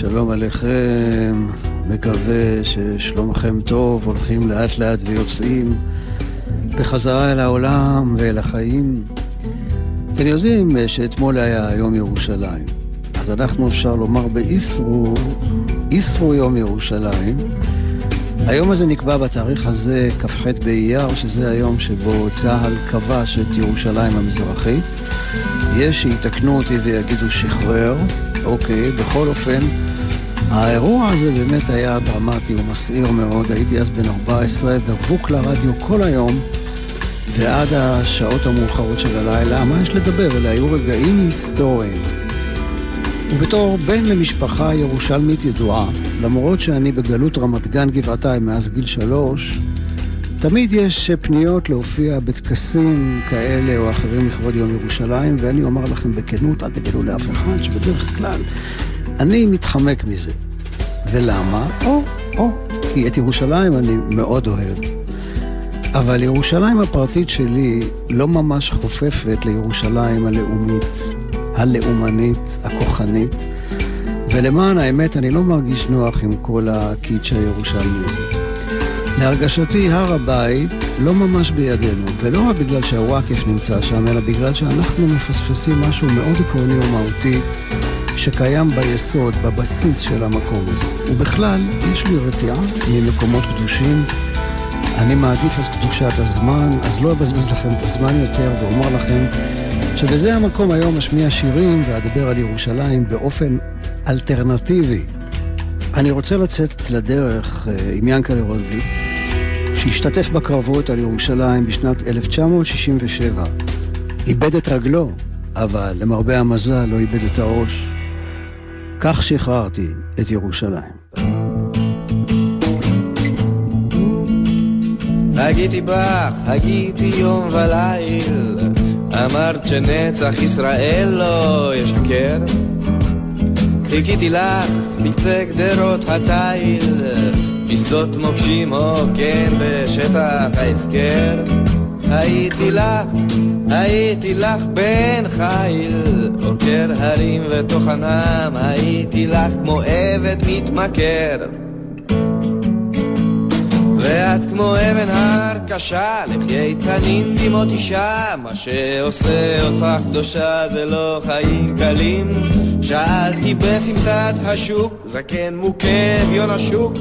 שלום עליכם. מקווה ששלומכם טוב, הולכים לאט לאט ויוצאים בחזרה אל העולם ואל החיים. אתם יודעים שאתמול היה יום ירושלים, אז אנחנו אפשר לומר באיסרו, איסרו יום ירושלים. היום הזה נקבע בתאריך הזה, כ"ח באייר, שזה היום שבו צה"ל כבש את ירושלים המזרחית. יש שיתקנו אותי ויגידו שחרר, אוקיי, בכל אופן, האירוע הזה באמת היה דרמטי ומסעיר מאוד. הייתי אז בן 14, דבוק לרדיו כל היום, ועד השעות המאוחרות של הלילה, מה יש לדבר? אלה היו רגעים היסטוריים. ובתור בן למשפחה ירושלמית ידועה, למרות שאני בגלות רמת גן גבעתיים מאז גיל שלוש, תמיד יש פניות להופיע בטקסים כאלה או אחרים לכבוד יום ירושלים, ואני אומר לכם בכנות, אל תגלו לאף אחד, שבדרך כלל אני מתחמק מזה. ולמה? או, או, כי את ירושלים אני מאוד אוהב. אבל ירושלים הפרטית שלי לא ממש חופפת לירושלים הלאומית, הלאומנית, הכוחנית, ולמען האמת אני לא מרגיש נוח עם כל הקיץ' הירושלמי הזה. להרגשתי הר הבית לא ממש בידינו, ולא רק בגלל שהוואקף נמצא שם, אלא בגלל שאנחנו מפספסים משהו מאוד עקרוני ומהותי שקיים ביסוד, בבסיס של המקום הזה. ובכלל, יש לי רתיעה ממקומות קדושים. אני מעדיף אז קדושת הזמן, אז לא אבזבז לכם את הזמן יותר ואומר לכם שבזה המקום היום אשמיע שירים ואדבר על ירושלים באופן אלטרנטיבי. אני רוצה לצאת לדרך אה, עם ינקלה רוטבליט, שהשתתף בקרבות על ירושלים בשנת 1967. איבד את רגלו, אבל למרבה המזל לא איבד את הראש. כך שחררתי את ירושלים. הגיתי בך, הגיתי יום וליל, אמרת שנצח ישראל לא ישקר. חיכיתי לך בקצה גדרות התיל, בשדות מוקשים או כן בשטח ההפקר. הייתי לך, הייתי לך בן חיל, עוקר הרים וטוחנם, הייתי לך כמו עבד מתמכר. ואת כמו אבן הר קשה, לחיי תנין דמעות אישה, מה שעושה אותך קדושה זה לא חיים קלים. שאלתי בסמטת השוק, זקן מוכה אביון השוק,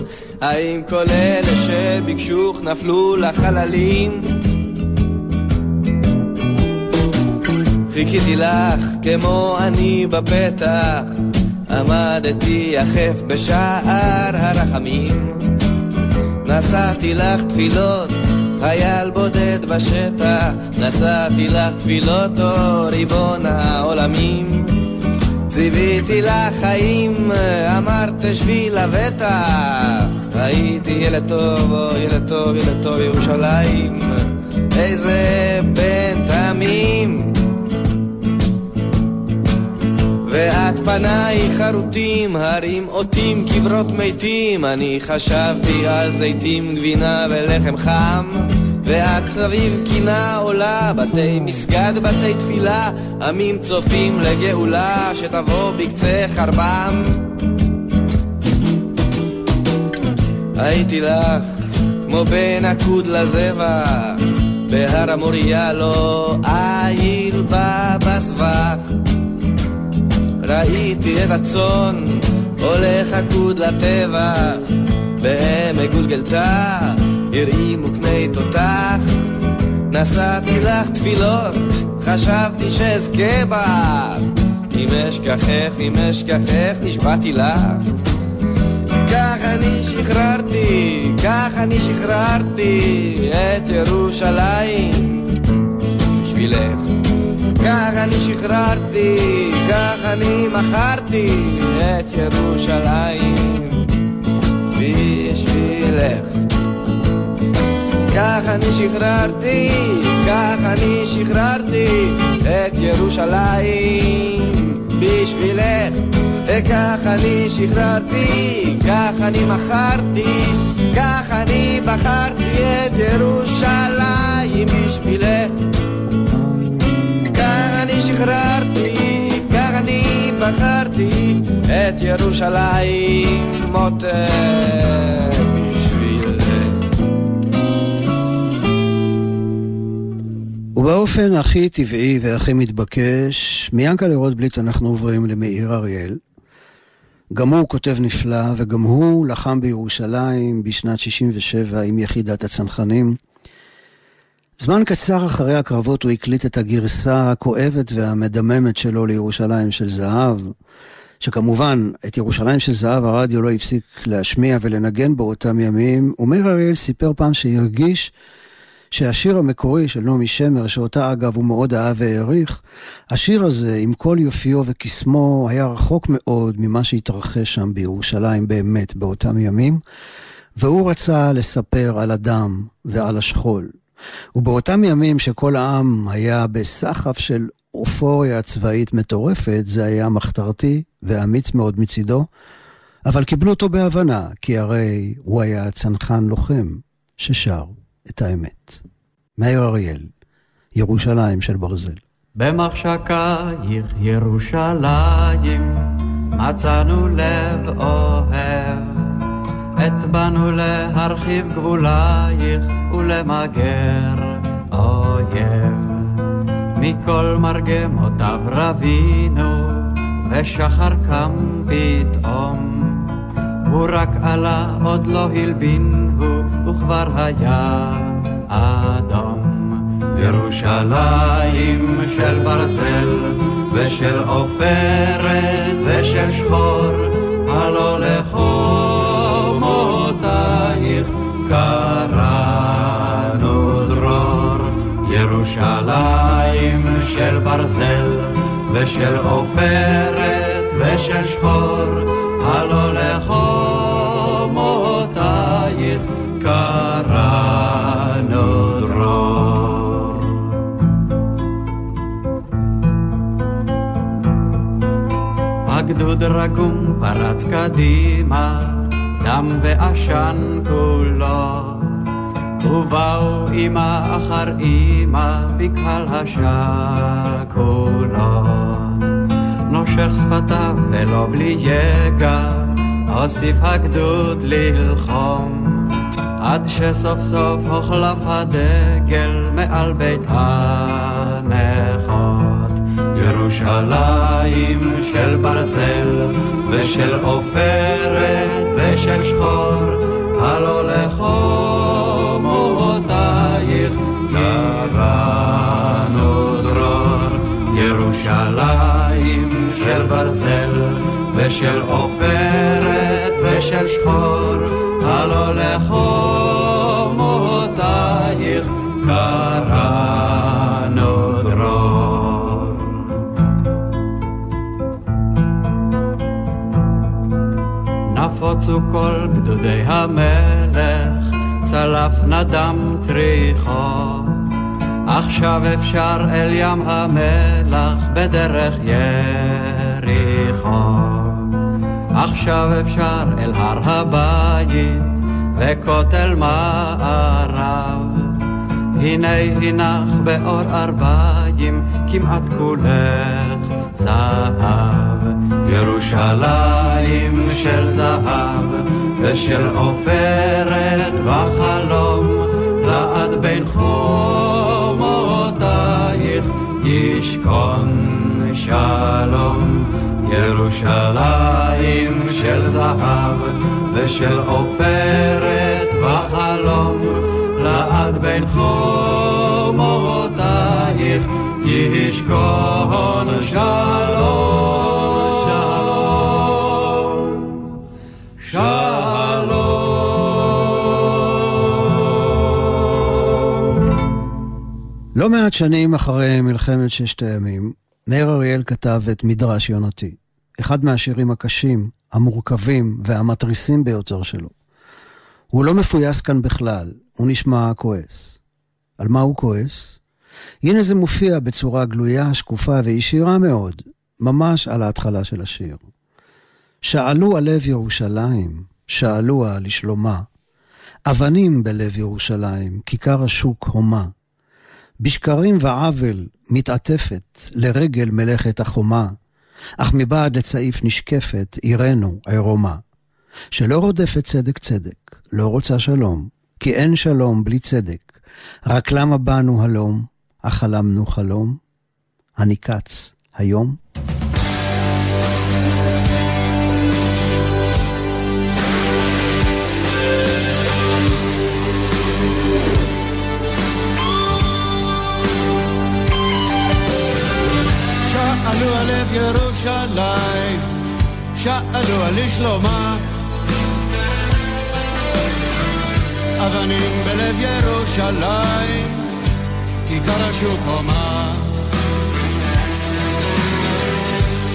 האם כל אלה שביקשוך נפלו לחללים? חיכיתי לך כמו אני בפתח, עמדתי יחף בשער הרחמים. נשאתי לך תפילות, חייל בודד בשטח, נשאתי לך תפילות, או ריבון העולמים. ציוויתי לך חיים, אמרת שבי לבטח, הייתי ילד טוב, או ילד טוב, ילד טוב ירושלים, איזה בן תמים. ואת פניי חרוטים, הרים אותים, קברות מתים, אני חשבתי על זיתים, גבינה ולחם חם. ואת סביב קינה עולה, בתי מסגד, בתי תפילה, עמים צופים לגאולה שתבוא בקצה חרבם. הייתי לך כמו בן עקוד לזבח, בהר המוריה לא איל בה בסבך. ראיתי הצאן הולך עקוד לטבח, בעמק גולגלתה הרעימו קני תותח. נשאתי לך תפילות, חשבתי שאזכה בה. אם אשכחך, אם אשכחך, נשבעתי לך. כך אני שחררתי, כך אני שחררתי את ירושלים בשבילך. כך אני שחררתי, כך אני מכרתי את ירושלים בשבילך. כך אני שחררתי, כך אני שחררתי את ירושלים בשבילך. כך אני שחררתי, כך אני מכרתי, כך אני בחרתי את ירושלים בשבילך. בחרתי את ירושלים מותק. ובאופן הכי טבעי והכי מתבקש, מיענקלה רוטבליט אנחנו עוברים למאיר אריאל. גם הוא כותב נפלא, וגם הוא לחם בירושלים בשנת 67' עם יחידת הצנחנים. זמן קצר אחרי הקרבות הוא הקליט את הגרסה הכואבת והמדממת שלו לירושלים של זהב, שכמובן, את ירושלים של זהב הרדיו לא הפסיק להשמיע ולנגן באותם ימים, ומאיר אריאל סיפר פעם שהרגיש שהשיר המקורי של נעמי שמר, שאותה אגב הוא מאוד אהב והעריך, השיר הזה, עם כל יופיו וקסמו, היה רחוק מאוד ממה שהתרחש שם בירושלים באמת באותם ימים, והוא רצה לספר על הדם ועל השכול. ובאותם ימים שכל העם היה בסחף של אופוריה צבאית מטורפת, זה היה מחתרתי ואמיץ מאוד מצידו, אבל קיבלו אותו בהבנה, כי הרי הוא היה צנחן לוחם ששר את האמת. מאיר אריאל, ירושלים של ברזל. במחשקייך ירושלים מצאנו לב אוהב, את באנו להרחיב גבולייך ולמגר אויב. מכל מרגמותיו רבינו, ושחר קם פתאום. הוא רק עלה, עוד לא הלבין הוא, וכבר היה אדום. ירושלים של ברזל, ושל עופרת, ושל שחור, הלא לחומותייך קראנו דרור. ירושלים של ברזל, ושל עופרת, ושל שחור, הלא לחומותייך קראנו דרור. הגדוד רגום פרץ קדימה, דם ועשן כולו. ובאו אמא אחר אמא בקהל השכולות. נושך שפתיו ולא בלי יגע, הוסיף הגדוד ללחום. עד שסוף סוף הוחלף הדגל מעל בית הנכות. ירושלים של ברזל ושל עופרת ושל שחור, הלא לחומותייך קראנו דרור. ירושלים של ברזל ושל עופרת ושל שחור, הלא לחומותייך קראנו נפוצו כל גדודי המלך, צלף נדם צריחו. עכשיו אפשר אל ים המלח בדרך יריחו. עכשיו אפשר אל הר הבית וכותל מערב. הנה הנך באור ארבעים כמעט כולך זהב. ירושלים של זהב ושל עופרת וחלום לעד בין חומותייך ישכון שלום. ירושלים של זהב ושל עופרת וחלום לעד בין חומותייך ישכון שלום. שלום. לא מעט שנים אחרי מלחמת ששת הימים, מאיר אריאל כתב את מדרש יונתי, אחד מהשירים הקשים, המורכבים והמתריסים ביותר שלו. הוא לא מפויס כאן בכלל, הוא נשמע כועס. על מה הוא כועס? הנה זה מופיע בצורה גלויה, שקופה וישירה מאוד, ממש על ההתחלה של השיר. שאלו על לב ירושלים, שאלוה לשלומה. אבנים בלב ירושלים, כיכר השוק הומה. בשקרים ועוול מתעטפת לרגל מלאכת החומה, אך מבעד לצעיף נשקפת עירנו עירומה. שלא רודפת צדק צדק, לא רוצה שלום, כי אין שלום בלי צדק. רק למה באנו הלום, אך חלמנו חלום? הניקץ היום? ירושלים, שאלו על לשלומה. אבנים בלב ירושלים, כיכר השוק הומה.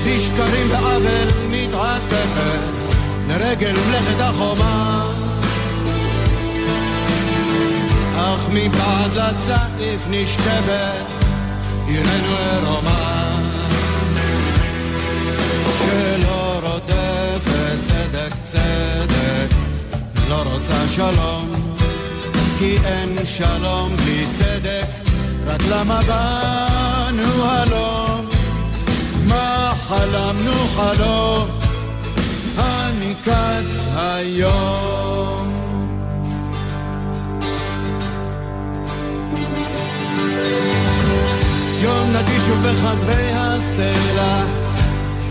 בשקרים ועוול מתעטפת, לרגל מלאכת החומה. אך מבעד לצעיף נשכבת, עירנו עירומה. שלא רודפת צדק צדק, לא רוצה שלום, כי אין שלום בלי צדק, רק למה באנו הלום? מה חלמנו חלום? אני קץ היום. יום נגיש ובחדרי הסלע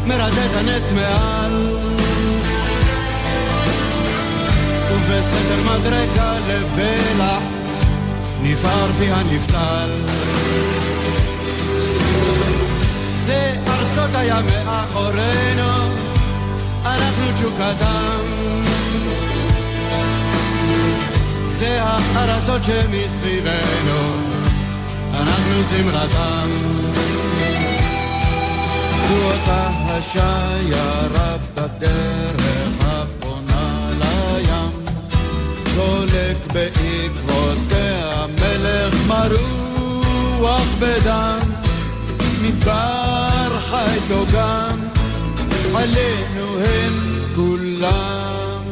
מרדד הנץ מעל. ובסדר מדרגה לבלע נפער פי הנפתל זה ארצות הים מאחורינו אנחנו תשוקתם זה הארצות שמסביבנו אנחנו זמרתם זו אותה השיירה בדרך הפונה לים. דולק בעקבותיה מלך מרוח בדם. מדבר חי דוגם עלינו הם כולם.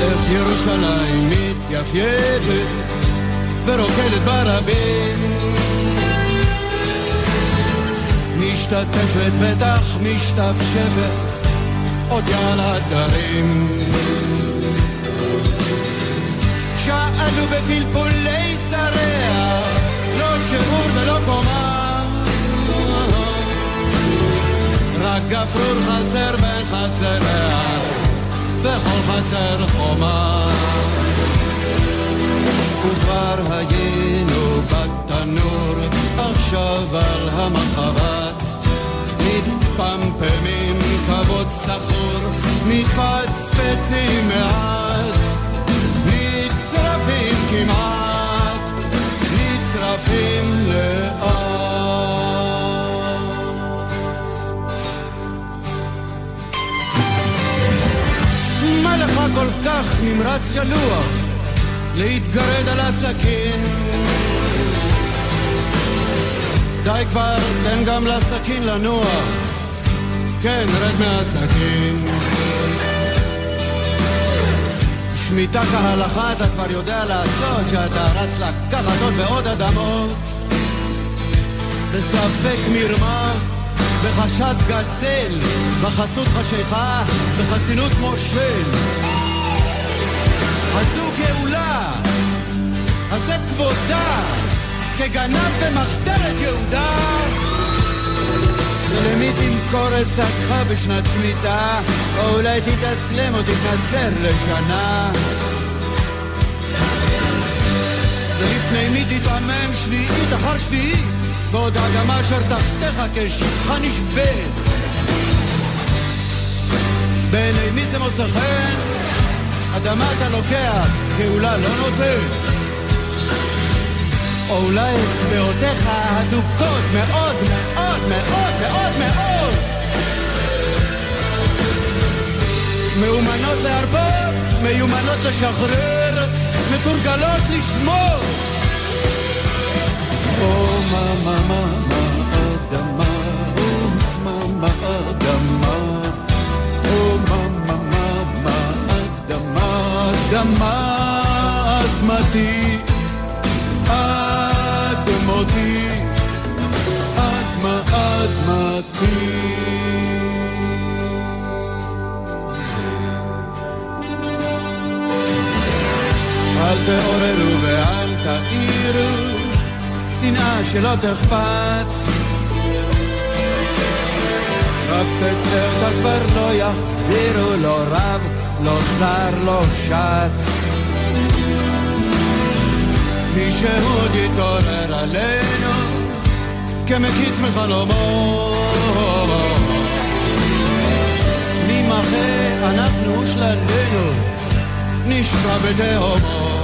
איך ירושלים מתייפייפת ורוקדת ברבים. משתתפת בטח משתפשפת עוד יעל הדרים. שאלו בפלפולי שריה לא שיעור ולא קומה. רק גפרור חסר בין חצריה וכל חצר חומה וכבר היינו בתנור, עכשיו על המחבת. מתפמפמים כבוד סחור, מתפצפצים מעט, נצרפים כמעט, נצרפים לאט. מה לך כל כך נמרץ שלוח? להתגרד על הסכין. די כבר, תן גם לסכין לנוע. כן, רד מהסכין. שמיטה כהלכה אתה כבר יודע לעשות, שאתה רץ לקחת עוד ועוד אדמות. בספק מרמה, בחשד גזל, בחסות חשיכה, בחסינות מושל. כגנב במחתרת יהודה. ולמי תמכור את שקך בשנת שמיטה, או אולי תתאסלם או תתנצר לשנה. ולפני מי תתעמם שביעית אחר שביעית, בעוד האדמה אשר תחתיך כשפחה נשברת. בעיני מי זה מוצא חן? אדמה אתה לוקח, גאולה לא נותן. או אולי אצבעותיך הדוקות מאוד מאוד מאוד מאוד מאוד. מאומנות להרבות, מיומנות לשחרר, מתורגלות לשמור. או מה מה מה מה אדמה, או מה מה אדמה, או מה מה מה מה אדמה, אדמה אדמתי, תעוררו ואל תעירו, שנאה שלא תחפץ. רק תצא אותה כבר לא יחזירו, לא רב, לא שר, לא שץ. מי שעוד יתעורר עלינו, כמקיץ מחלומו. נמחה אנחנו שלנו, נשקע בתהומו.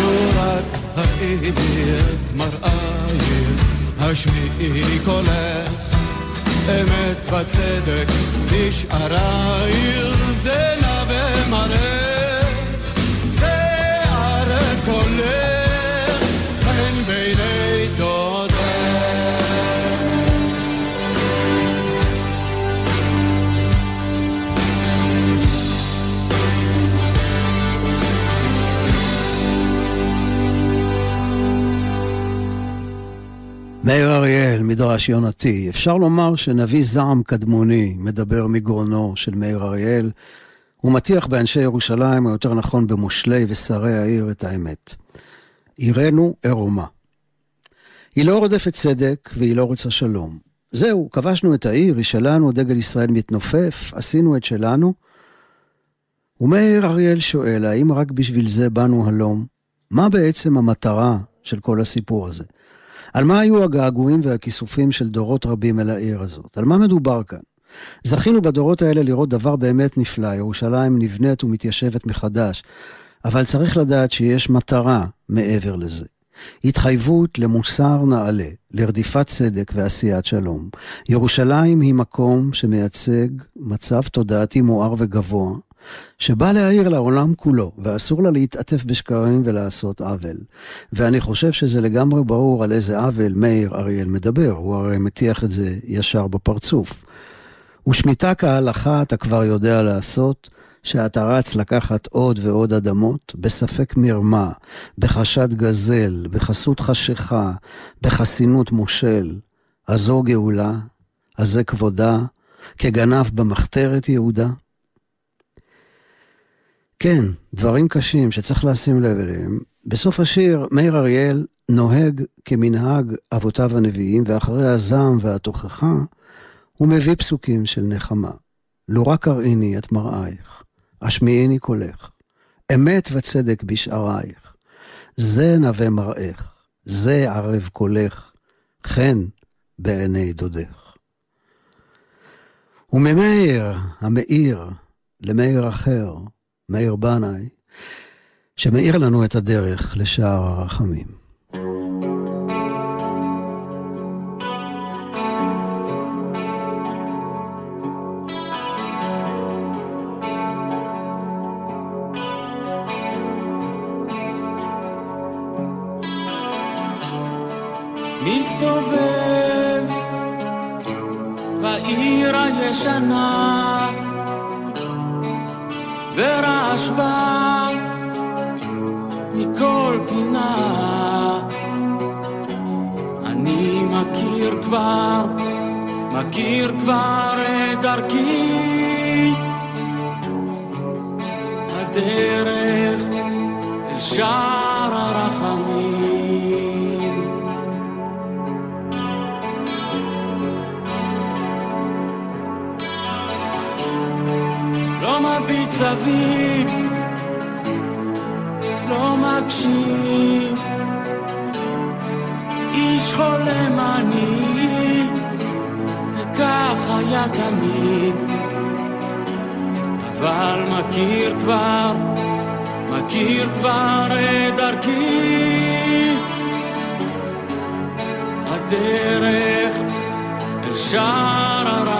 לו רק האירי את מראייך, השמיעי קולך, אמת וצדק בשערייך, זה נא ומרך, מאיר אריאל, מדרש יונתי. אפשר לומר שנביא זעם קדמוני מדבר מגרונו של מאיר אריאל. הוא מטיח באנשי ירושלים, או יותר נכון במושלי ושרי העיר, את האמת. עירנו עירומה. היא לא רודפת צדק והיא לא רוצה שלום. זהו, כבשנו את העיר, היא שלנו, דגל ישראל מתנופף, עשינו את שלנו. ומאיר אריאל שואל, האם רק בשביל זה באנו הלום? מה בעצם המטרה של כל הסיפור הזה? על מה היו הגעגועים והכיסופים של דורות רבים אל העיר הזאת? על מה מדובר כאן? זכינו בדורות האלה לראות דבר באמת נפלא, ירושלים נבנית ומתיישבת מחדש, אבל צריך לדעת שיש מטרה מעבר לזה. התחייבות למוסר נעלה, לרדיפת צדק ועשיית שלום. ירושלים היא מקום שמייצג מצב תודעתי מואר וגבוה, שבא להעיר לעולם כולו, ואסור לה להתעטף בשקרים ולעשות עוול. ואני חושב שזה לגמרי ברור על איזה עוול מאיר אריאל מדבר, הוא הרי מטיח את זה ישר בפרצוף. ושמיטה כהלכה אתה כבר יודע לעשות, שאתה רץ לקחת עוד ועוד אדמות, בספק מרמה, בחשד גזל, בחסות חשיכה, בחסינות מושל. אז זו גאולה, אז זה כבודה, כגנב במחתרת יהודה. כן, דברים קשים שצריך לשים לב אליהם. בסוף השיר, מאיר אריאל נוהג כמנהג אבותיו הנביאים, ואחרי הזעם והתוכחה, הוא מביא פסוקים של נחמה. לו רק הראיני את מראייך, השמיעיני קולך, אמת וצדק בשערייך. זה נווה מראך, זה ערב קולך, חן בעיני דודך. וממאיר המאיר למאיר אחר, מאיר בנאי, שמאיר לנו את הדרך לשער הרחמים. מסתובב בעיר הישנה ורעש בא מכל פינה. אני מכיר כבר, מכיר כבר את דרכי. הדרך אל שער מביט סביב, לא מקשיב. איש חולם אני, וכך היה תמיד. אבל מכיר כבר, מכיר כבר את דרכי. הדרך אל שער הרחמים.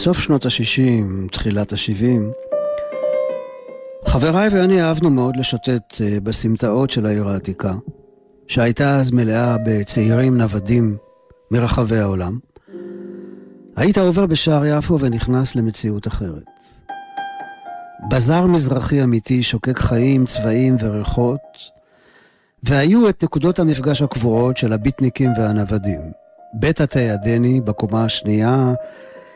בסוף שנות ה-60, תחילת ה-70, חבריי ואני אהבנו מאוד לשוטט אה, בסמטאות של העיר העתיקה, שהייתה אז מלאה בצעירים נוודים מרחבי העולם. היית עובר בשער יפו ונכנס למציאות אחרת. בזאר מזרחי אמיתי שוקק חיים, צבעים וריחות, והיו את נקודות המפגש הקבועות של הביטניקים והנוודים. בית התה ידני בקומה השנייה,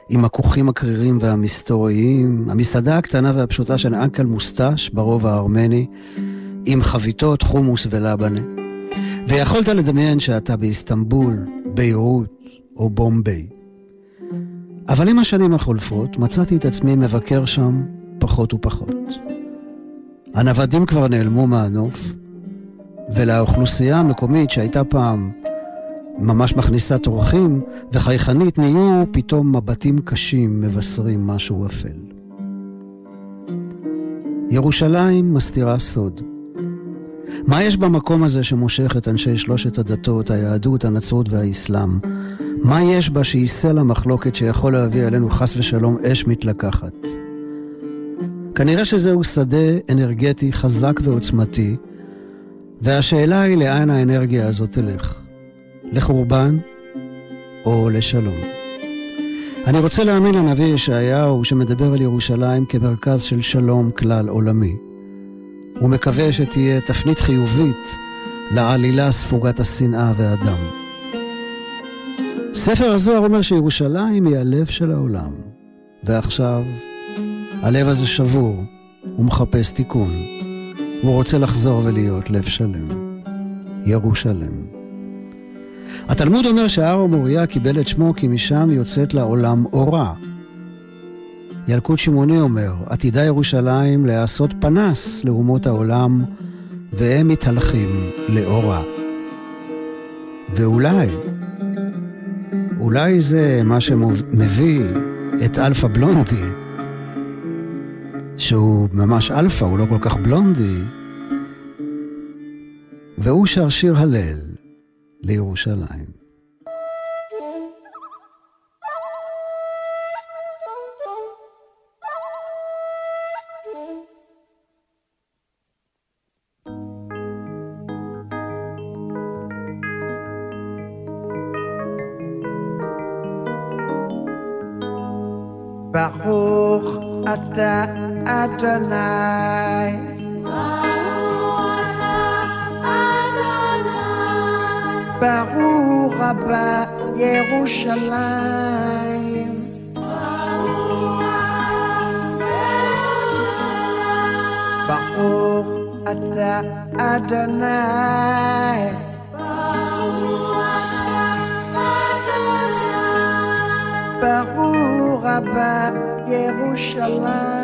עם הכוכים הקרירים והמסתוריים, המסעדה הקטנה והפשוטה של אנקל מוסטש ברובע הארמני, עם חביתות, חומוס ולבנה. ויכולת לדמיין שאתה באיסטנבול, ביירות או בומביי. אבל עם השנים החולפות מצאתי את עצמי מבקר שם פחות ופחות. הנוודים כבר נעלמו מהנוף, ולאוכלוסייה המקומית שהייתה פעם ממש מכניסת אורחים וחייכנית, נהיו פתאום מבטים קשים מבשרים משהו אפל. ירושלים מסתירה סוד. מה יש במקום הזה שמושך את אנשי שלושת הדתות, היהדות, הנצרות והאסלאם? מה יש בה שהיא סלע מחלוקת שיכול להביא עלינו חס ושלום אש מתלקחת? כנראה שזהו שדה אנרגטי חזק ועוצמתי, והשאלה היא לאן האנרגיה הזאת תלך. לחורבן או לשלום. אני רוצה להאמין לנביא ישעיהו שמדבר על ירושלים כמרכז של שלום כלל עולמי. הוא מקווה שתהיה תפנית חיובית לעלילה ספוגת השנאה והדם. ספר הזוהר אומר שירושלים היא הלב של העולם, ועכשיו הלב הזה שבור, הוא מחפש תיקון. הוא רוצה לחזור ולהיות לב שלם. ירושלם. התלמוד אומר שהר המוריה קיבל את שמו כי משם יוצאת לעולם אורה. ילקוט שמעוני אומר, עתידה ירושלים להעשות פנס לאומות העולם, והם מתהלכים לאורה. ואולי, אולי זה מה שמביא את אלפא בלונדי, שהוא ממש אלפא, הוא לא כל כך בלונדי, והוא שר שיר הלל. לירושלים. ברוך אתה אדוני Abba Yerushalayim. Baruch Ata Adonai. Baruch Ata Yerushalayim.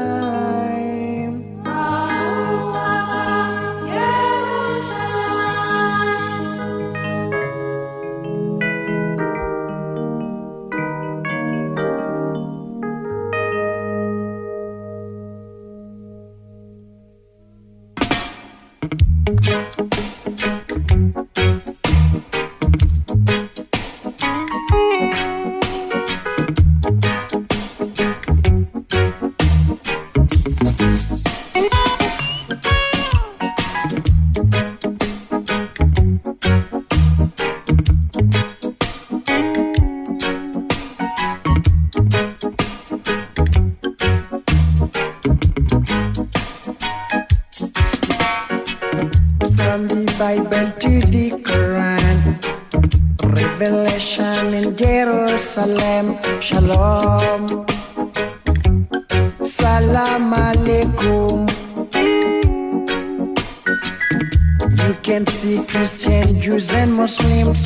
you can see Christian, Jews, and Muslims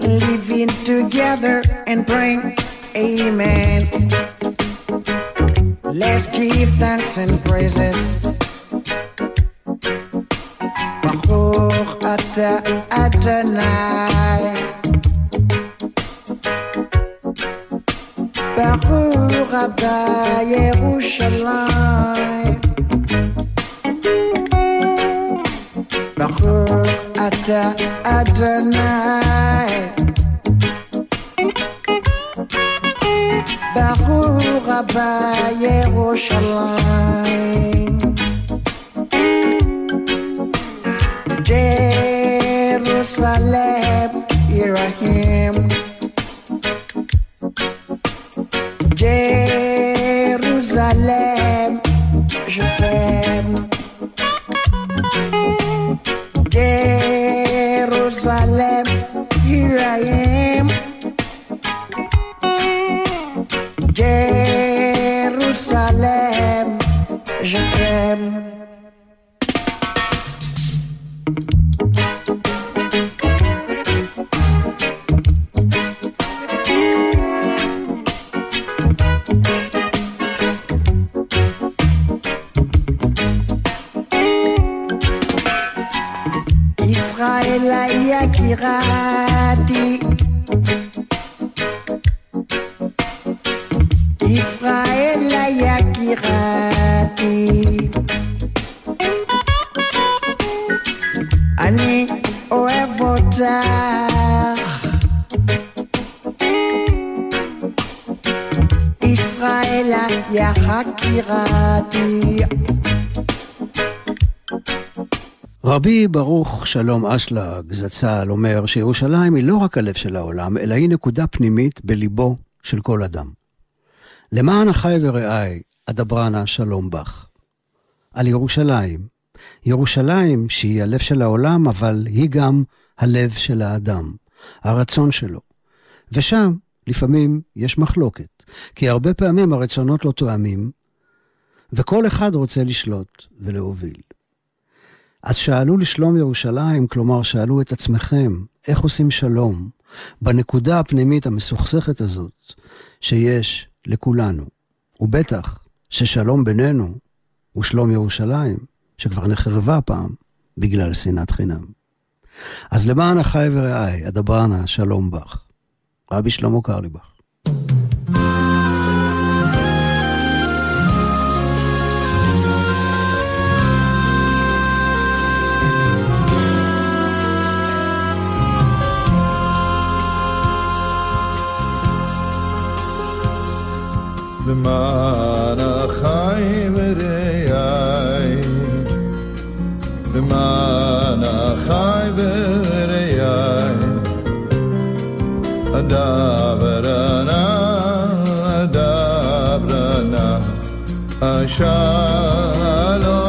living together and praying. Amen. Let's give thanks and praises. Ata Adonai. Baruch Abba Yerushalayim. Ata Adonai. Baruch Rabba Yerushalayim. Jerusalem רבי ברוך שלום אשלג זצ"ל אומר שירושלים היא לא רק הלב של העולם, אלא היא נקודה פנימית בליבו של כל אדם. למען אחי ורעי, אדברנה שלום בך. על ירושלים. ירושלים שהיא הלב של העולם, אבל היא גם הלב של האדם, הרצון שלו. ושם לפעמים יש מחלוקת, כי הרבה פעמים הרצונות לא תואמים, וכל אחד רוצה לשלוט ולהוביל. אז שאלו לשלום ירושלים, כלומר שאלו את עצמכם, איך עושים שלום בנקודה הפנימית המסוכסכת הזאת שיש לכולנו. ובטח ששלום בינינו הוא שלום ירושלים, שכבר נחרבה פעם בגלל שנאת חינם. אז למען אחי ורעי, אדברנה שלום בך. רבי שלמה קרליבך. למען החי ורעי, למען החי ורעי, אדברנה, אדברנה, השלום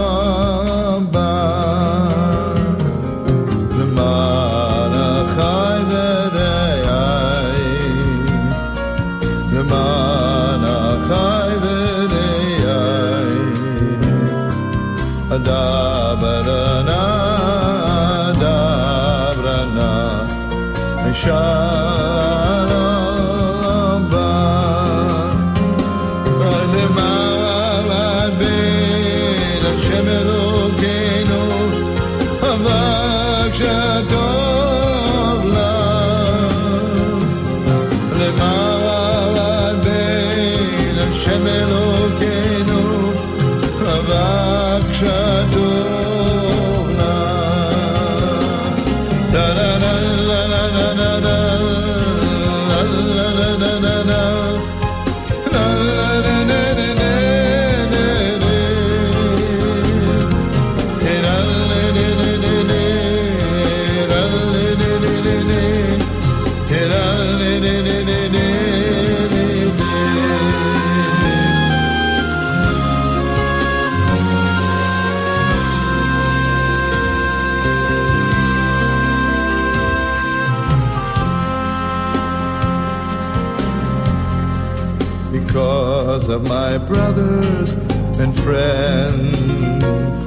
brothers and friends,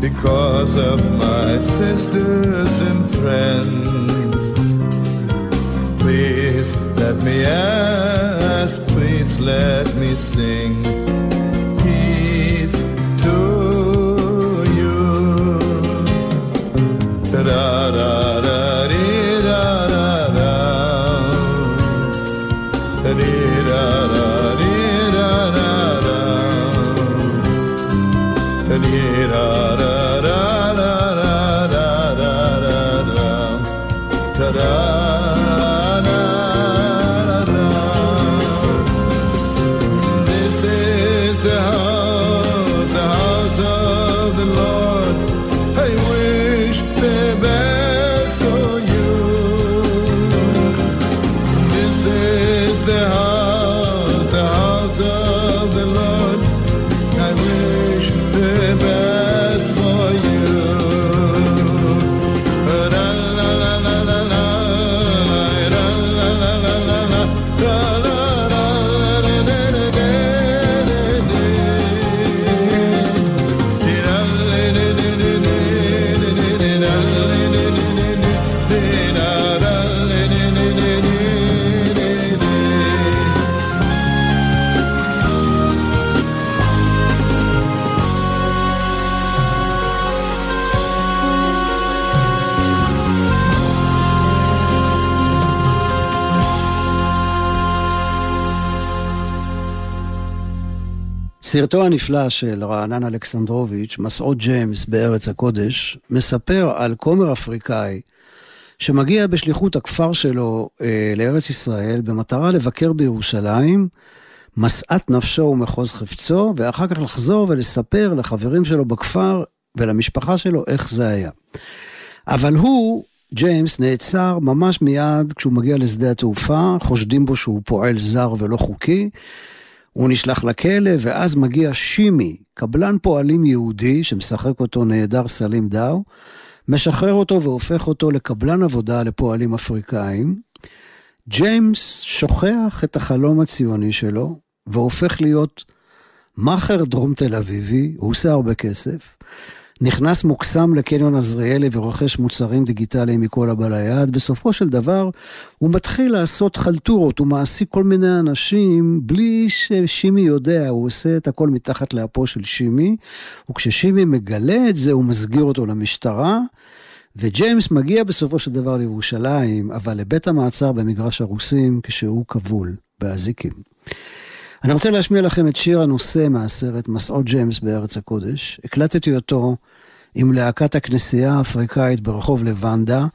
because of my sisters and friends. Please let me ask, please let me sing peace to you. Da da da סרטו הנפלא של רענן אלכסנדרוביץ', מסעות ג'יימס בארץ הקודש, מספר על כומר אפריקאי שמגיע בשליחות הכפר שלו אה, לארץ ישראל במטרה לבקר בירושלים, משאת נפשו ומחוז חפצו, ואחר כך לחזור ולספר לחברים שלו בכפר ולמשפחה שלו איך זה היה. אבל הוא, ג'יימס, נעצר ממש מיד כשהוא מגיע לשדה התעופה, חושדים בו שהוא פועל זר ולא חוקי. הוא נשלח לכלא, ואז מגיע שימי, קבלן פועלים יהודי שמשחק אותו נהדר סלים דאו, משחרר אותו והופך אותו לקבלן עבודה לפועלים אפריקאים. ג'יימס שוכח את החלום הציוני שלו, והופך להיות מאכר דרום תל אביבי, הוא עושה הרבה כסף. נכנס מוקסם לקניון עזריאלי ורוכש מוצרים דיגיטליים מכל הבא ליד. בסופו של דבר, הוא מתחיל לעשות חלטורות, הוא מעסיק כל מיני אנשים בלי ששימי יודע, הוא עושה את הכל מתחת לאפו של שימי, וכששימי מגלה את זה, הוא מסגיר אותו למשטרה. וג'יימס מגיע בסופו של דבר לירושלים, אבל לבית המעצר במגרש הרוסים כשהוא כבול באזיקים. אני רוצה להשמיע לכם את שיר הנושא מהסרט מסעות ג'יימס בארץ הקודש. הקלטתי אותו עם להקת הכנסייה האפריקאית ברחוב לבנדה,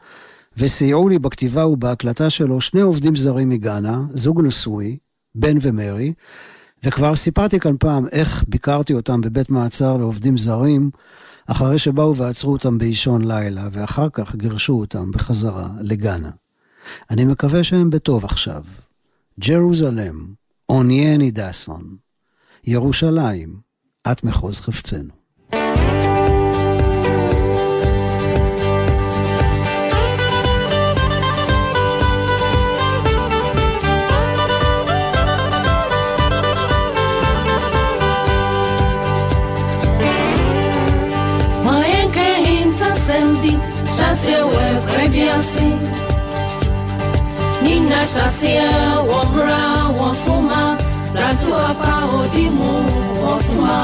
וסייעו לי בכתיבה ובהקלטה שלו שני עובדים זרים מגאנה, זוג נשוי, בן ומרי, וכבר סיפרתי כאן פעם איך ביקרתי אותם בבית מעצר לעובדים זרים, אחרי שבאו ועצרו אותם באישון לילה, ואחר כך גירשו אותם בחזרה לגאנה. אני מקווה שהם בטוב עכשיו. ג'רוזלם, אונייני דסון, ירושלים, את מחוז חפצנו. ase nina hyɛseɛ wɔ wosuma, wɔ soma brantewa pa odi mu wɔ soma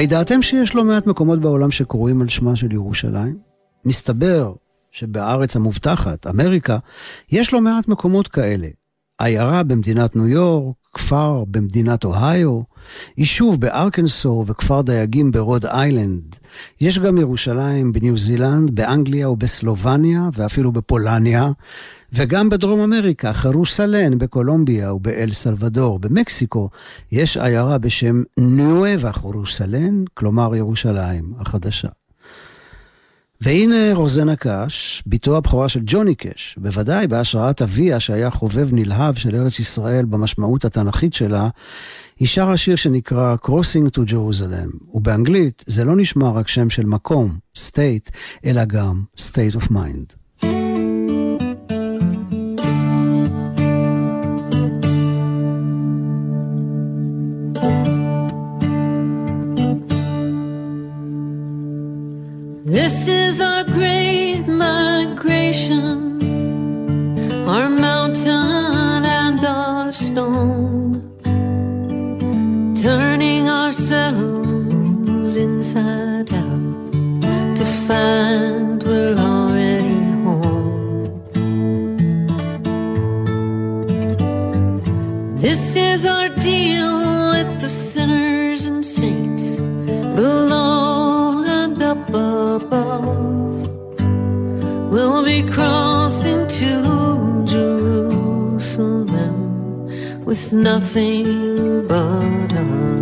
הידעתם שיש לא מעט מקומות בעולם שקרויים על שמה של ירושלים? מסתבר שבארץ המובטחת, אמריקה, יש לא מעט מקומות כאלה. עיירה במדינת ניו יורק, כפר במדינת אוהיו, יישוב בארקנסו וכפר דייגים ברוד איילנד. יש גם ירושלים בניו זילנד, באנגליה ובסלובניה ואפילו בפולניה, וגם בדרום אמריקה, חרוסלן בקולומביה ובאל סלבדור. במקסיקו יש עיירה בשם נואבה חרוסלן, כלומר ירושלים החדשה. והנה רוזנה קאש, בתו הבכורה של ג'וני קאש, בוודאי בהשראת אביה שהיה חובב נלהב של ארץ ישראל במשמעות התנ"כית שלה, היא שרה שיר שנקרא Crossing to Jerusalem, ובאנגלית זה לא נשמע רק שם של מקום, state, אלא גם state of mind. This is our great inside out to find we're already home. This is our deal with the sinners and saints below and up above. We'll be crossing to Jerusalem with nothing but our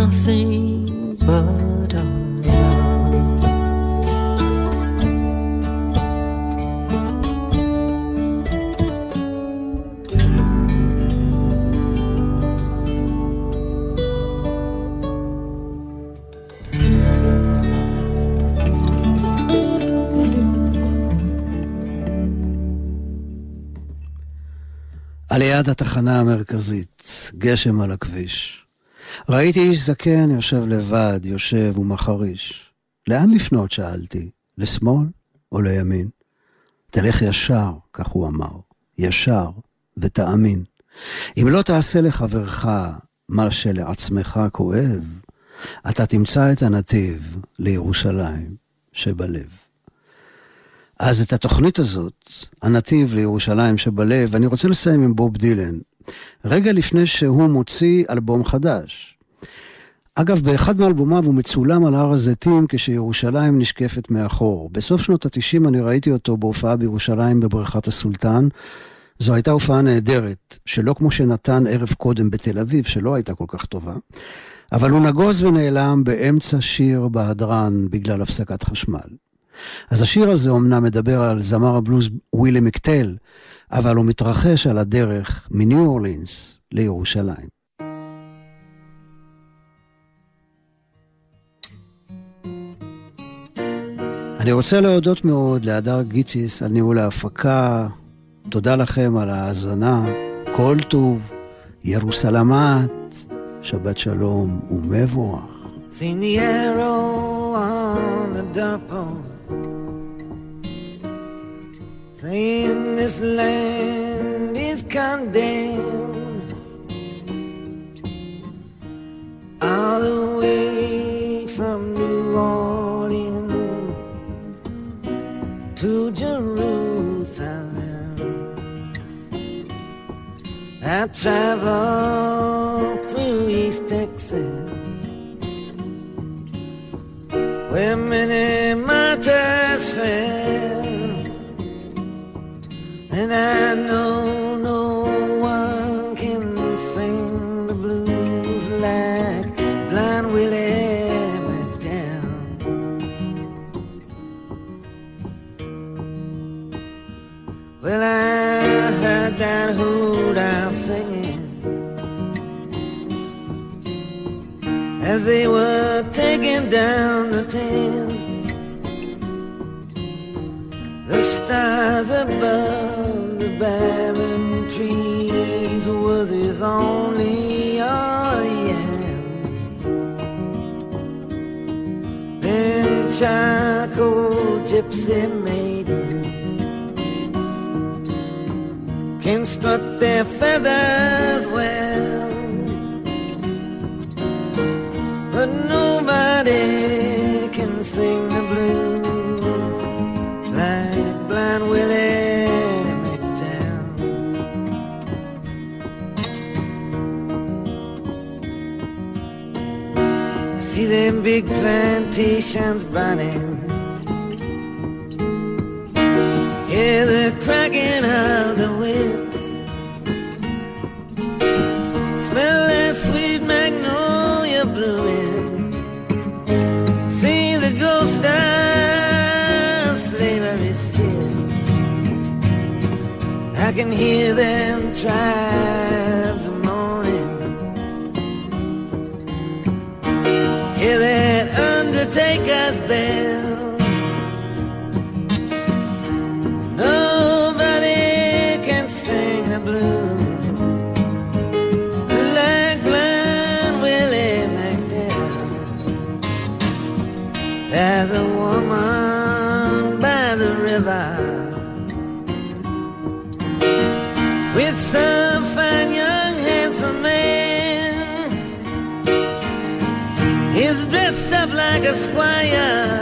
nothing but our. על יד התחנה המרכזית, גשם על הכביש. ראיתי איש זקן יושב לבד, יושב ומחריש. לאן לפנות? שאלתי. לשמאל או לימין? תלך ישר, כך הוא אמר. ישר, ותאמין. אם לא תעשה לחברך מה שלעצמך כואב, אתה תמצא את הנתיב לירושלים שבלב. אז את התוכנית הזאת, הנתיב לירושלים שבלב, אני רוצה לסיים עם בוב דילן. רגע לפני שהוא מוציא אלבום חדש. אגב, באחד מאלבומיו הוא מצולם על הר הזיתים כשירושלים נשקפת מאחור. בסוף שנות ה-90 אני ראיתי אותו בהופעה בירושלים בבריכת הסולטן. זו הייתה הופעה נהדרת, שלא כמו שנתן ערב קודם בתל אביב, שלא הייתה כל כך טובה. אבל הוא נגוז ונעלם באמצע שיר בהדרן בגלל הפסקת חשמל. אז השיר הזה אומנם מדבר על זמר הבלוז ווילי מקטל, אבל הוא מתרחש על הדרך מניו אורלינס לירושלים. אני רוצה להודות מאוד להדר גיציס על ניהול ההפקה. תודה לכם על ההאזנה. כל טוב, ירוסלמת, שבת שלום ומבורך. Seen this land is condemned. All the way from New Orleans to Jerusalem. I traveled through East Texas where many martyrs And I know no one can sing the blues like Blind Willie McDowell. Well, I heard that hoot owl singing as they were taking down the tents. The stars above barren trees was his only audience. Then charcoal gypsy maidens can strut their feathers well. Big plantations burning. Hear the cracking of the whips. Smell that sweet magnolia blooming. See the ghost of slavery ship. I can hear them tribes make us better. esquire.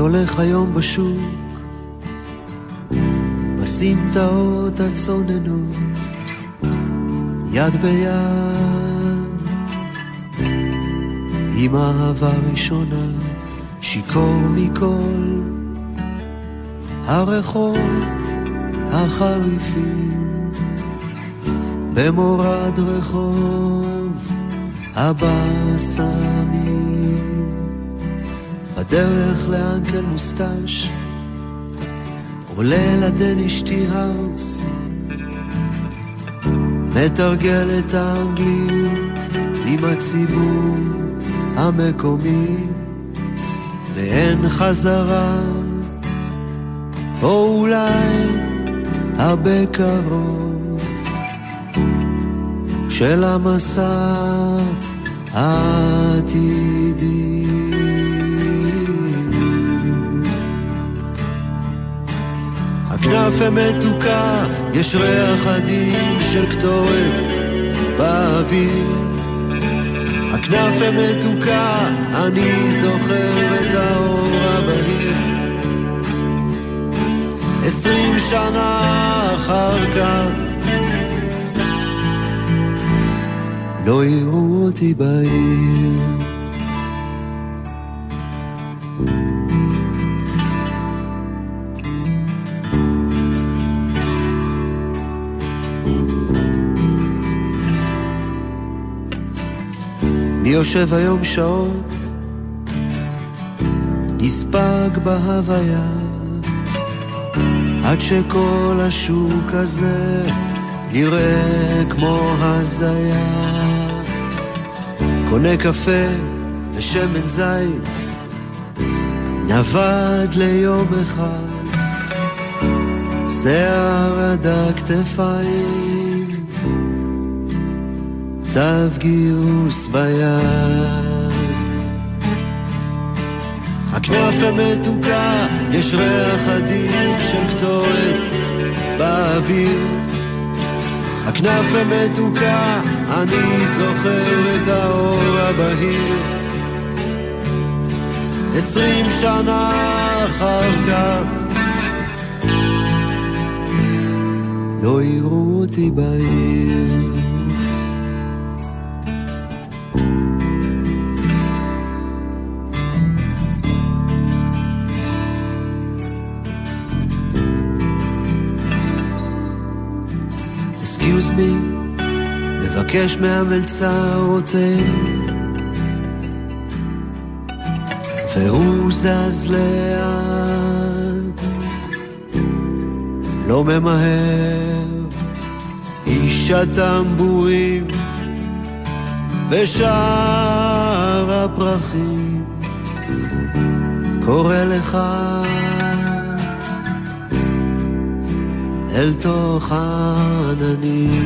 הולך היום בשוק? בסמטאות הצוננות, יד ביד, עם אהבה ראשונה, שיכור מכל הריחות החריפים, במורד רחוב הבשמים. בדרך לאנקל מוסטש, עולה לדנישטי האוס, מתרגל את האנגלית עם הציבור המקומי, ואין חזרה, או אולי הרבה קרוב, של המסע העתידי. הכנף המתוקה, יש ריח עדין של קטורת באוויר. הכנף המתוקה, אני זוכר את האור הבהיר. עשרים שנה אחר כך, לא יראו אותי בעיר. מי יושב היום שעות, נספג בהוויה, עד שכל השוק הזה נראה כמו הזיה. קונה קפה ושמן זית, נווד ליום אחד, שיער עד הכתפיים. צו גיוס ביד. הכנף המתוקה, יש ריח עדין של קטורת באוויר. הכנף המתוקה, אני זוכר את האור הבהיר. עשרים שנה אחר כך, לא יראו אותי בעיר. Excuse מבקש מהמלצר רוטל, והוא זז לאט, לא ממהר, איש הטמבורים ושאר הפרחים קורא לך אל תוך העננים.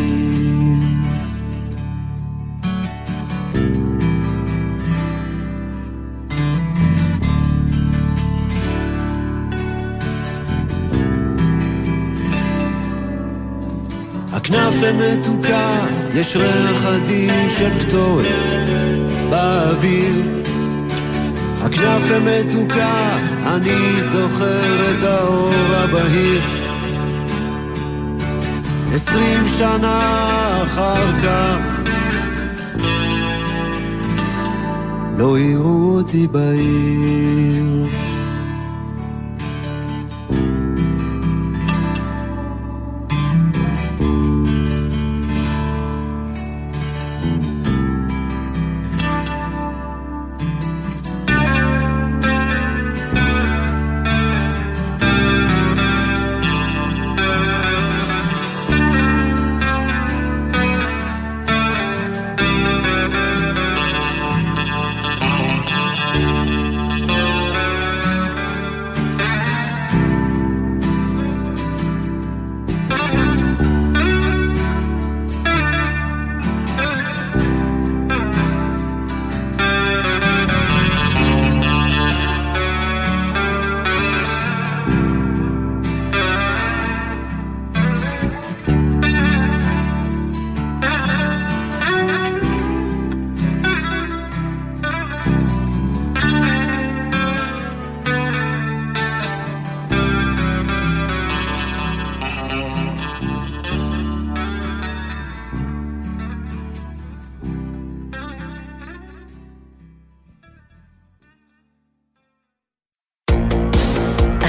הכנף המתוקה, יש ריח עדין של קטורת באוויר. הכנף המתוקה, אני זוכר את האור הבהיר. עשרים שנה אחר כך, לא יראו אותי בעיר.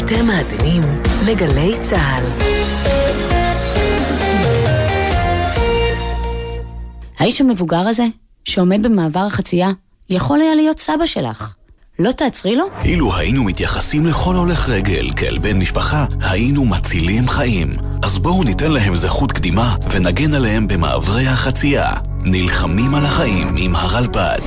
אתם מאזינים לגלי צה"ל. האיש המבוגר הזה, שעומד במעבר החצייה, יכול היה להיות סבא שלך. לא תעצרי לו? אילו היינו מתייחסים לכל הולך רגל כאל בן משפחה, היינו מצילים חיים. אז בואו ניתן להם זכות קדימה ונגן עליהם במעברי החצייה. נלחמים על החיים עם הרלב"ד.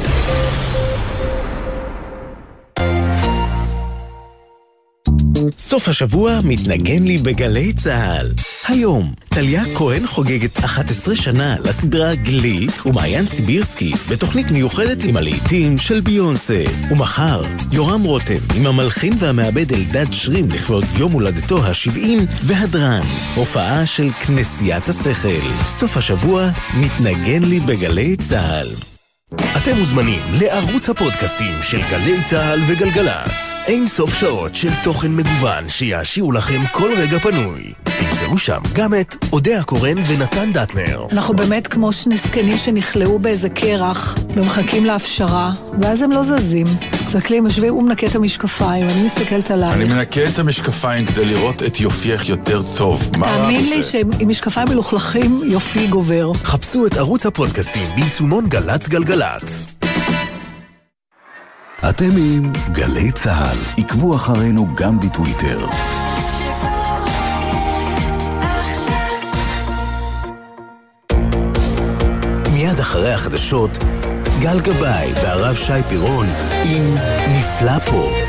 סוף השבוע מתנגן לי בגלי צה"ל. היום, טליה כהן חוגגת 11 שנה לסדרה גלי ומעיין סיבירסקי בתוכנית מיוחדת עם הלהיטים של ביונסה. ומחר, יורם רותם עם המלחין והמעבד אלדד שרים לכבוד יום הולדתו ה-70 והדרן. הופעה של כנסיית השכל. סוף השבוע מתנגן לי בגלי צה"ל. אתם מוזמנים לערוץ הפודקאסטים של גלי צה"ל וגלגלצ. אין סוף שעות של תוכן מגוון שיעשירו לכם כל רגע פנוי. תמצאו שם גם את אודה הקורן ונתן דטנר. אנחנו באמת כמו שני זקנים שנכלאו באיזה קרח ומחכים להפשרה, ואז הם לא זזים. מסתכלים, יושבים, הוא מנקה את המשקפיים, אני מסתכלת עליו. אני מנקה את המשקפיים כדי לראות את יופייך יותר טוב. מה רע תאמין? לי שעם משקפיים מלוכלכים יופי גובר. חפשו את ערוץ הפודקאסטים ביישומון גל"צ גלגלצ. אתם עם גלי צה"ל. עקבו אחרינו גם בטוויטר. מיד אחרי החדשות, גל גבאי והרב שי פירון עם נפלא פה.